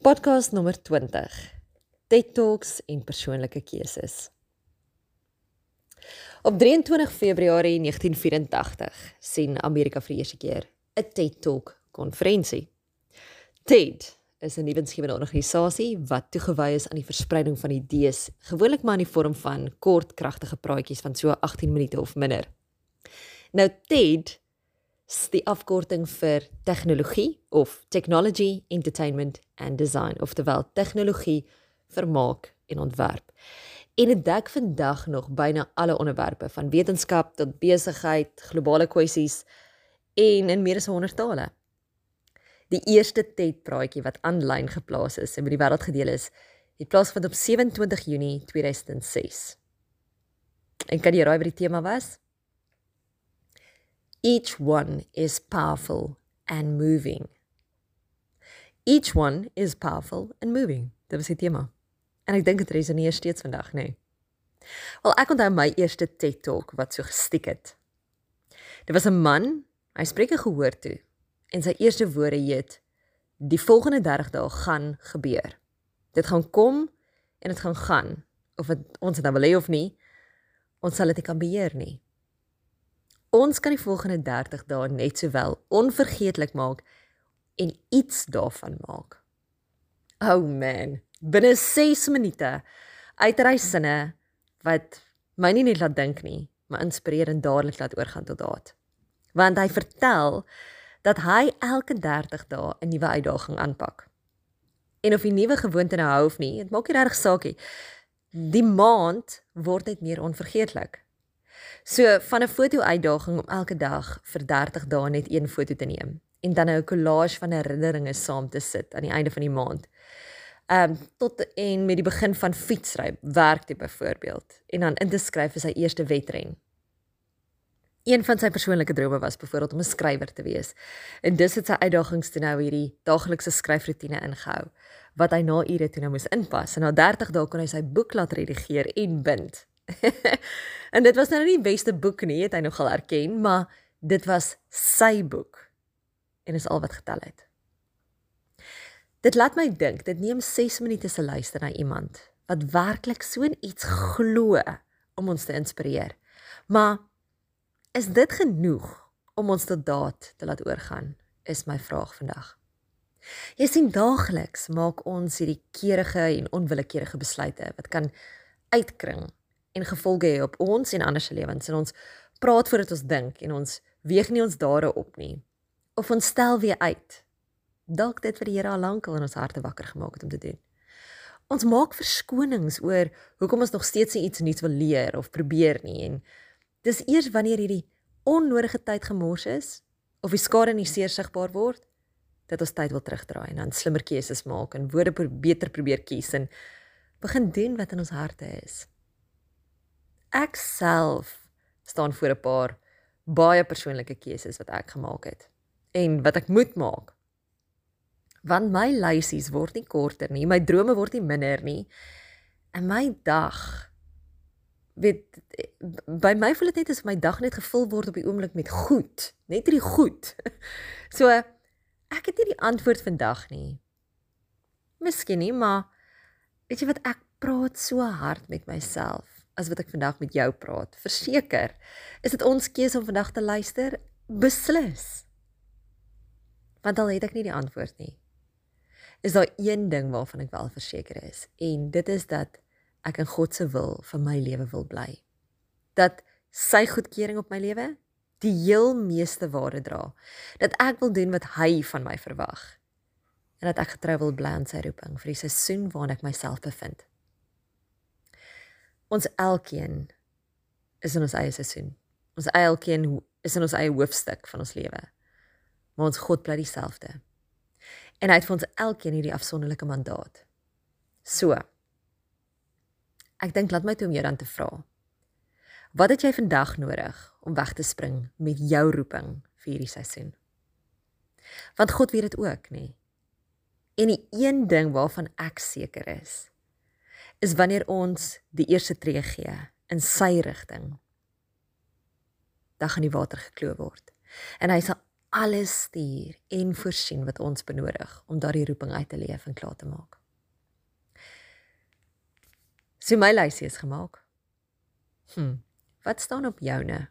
Podcast nommer 20. TED Talks en persoonlike keuses. Op 23 Februarie 1984 sien Amerika vir die eerste keer 'n TED Talk konferensie. TED is 'n nuwensgewende organisasie wat toegewy is aan die verspreiding van idees, gewoonlik maar in die vorm van kort, kragtige praatjies van so 18 minute of minder. Nou TED die afkorting vir tegnologie of technology, entertainment and design of terwyl tegnologie, vermaak en ontwerp. En dit dek vandag nog byna alle onderwerpe van wetenskap tot besigheid, globale kwessies en in meer as 100 tale. Die eerste TED praatjie wat aanlyn geplaas is en met die wêreld gedeel is, het plaasgevind op 27 Junie 2006. En kan jy raai wat die tema was? Each one is powerful and moving. Each one is powerful and moving. Dit was die tema. En ek dink dit resoneer steeds vandag, nê. Nee. Wel, ek onthou my eerste TED Talk wat so gestiek het. Dit was 'n man, hy spreek 'n gehoor toe en sy eerste woorde heet: "Die volgende 30 dae gaan gebeur. Dit gaan kom en dit gaan gaan of het, ons dit nou wil hê of nie, ons sal dit nie kan beheer nie." Ons kan die volgende 30 dae net sowel onvergeetlik maak en iets daarvan maak. Oh man, binne 6 minute uitry sinne wat my nie net laat dink nie, maar inspireer en dadelik laat oorgaan tot daad. Want hy vertel dat hy elke 30 dae 'n nuwe uitdaging aanpak. En of die nuwe gewoonte nou hou of nie, dit maak nie regtig saak nie. Die maand word net meer onvergeetlik. So van 'n foto-uitdaging om elke dag vir 30 dae net een foto te neem en dan 'n collage van herinneringe saam te sit aan die einde van die maand. Ehm um, tot en met die begin van fietsry, werk dit byvoorbeeld en dan in te skryf vir sy eerste wedren. Een van sy persoonlike drome was byvoorbeeld om 'n skrywer te wees. En dis het sy uitdagings toe nou hierdie daaglikse skryfroetine ingehou wat hy na ure toe nou moes inpas. En na 30 dae kon hy sy boek laat redigeer en bind. en dit was nou nie die beste boek nie, het hy nogal erken, maar dit was sy boek. En is al wat getel het. Dit laat my dink, dit neem 6 minute se luister na iemand wat werklik so iets glo om ons te inspireer. Maar is dit genoeg om ons tot daad te laat oorgaan? Is my vraag vandag. Jy sien daagliks maak ons hierdie keurige en onwillekeurige besluite wat kan uitkring en gevolge hê op ons en ander se lewens. En ons praat voordat ons dink en ons weeg nie ons dade op nie. Of ons stel weer uit. Dalk dit wat die Here al lankal in ons harte wakker gemaak het om te doen. Ons maak verskonings oor hoekom ons nog steeds iets nuuts wil leer of probeer nie. En dis eers wanneer hierdie onnodige tyd gemors is of die skade nie seer sigbaar word dat ons tyd wil terugdraai en dan slimmer keuses maak en woorde beter probeer kies en begin doen wat in ons harte is ek self staan voor 'n paar baie persoonlike keuses wat ek gemaak het en wat ek moet maak. Want my lysies word nie korter nie, my drome word nie minder nie. En my dag weet by my voel dit net asof my dag net gevul word op die oomblik met goed, net hierdie goed. So ek het nie die antwoord vandag nie. Miskien nie, maar weet jy wat ek praat so hard met myself as wat ek vandag met jou praat. Verseker, is dit ons keuse om vandag te luister? Beslis. Want al het ek nie die antwoord nie. Is daar een ding waarvan ek wel verseker is en dit is dat ek in God se wil vir my lewe wil bly. Dat sy goedkeuring op my lewe die heel meeste waarde dra. Dat ek wil doen wat hy van my verwag. En dat ek getrou wil bly aan sy roeping vir die seisoen waarin ek myself bevind. Ons elkeen is in ons eie seisoen. Ons elkeen is in ons eie hoofstuk van ons lewe. Maar ons God bly dieselfde. En hy het vir ons elkeen hierdie afsonderlike mandaat. So. Ek dink laat my toe om jou dan te vra. Wat het jy vandag nodig om weg te spring met jou roeping vir hierdie seisoen? Want God weet dit ook, nê? En die een ding waarvan ek seker is, is wanneer ons die eerste tree gee in sy rigting. Dan gaan die water gekloof word. En hy sal alles stuur en voorsien wat ons benodig om daardie roeping uit te leef en klaar te maak. So my lysie is gemaak. Hm, wat staan op joune?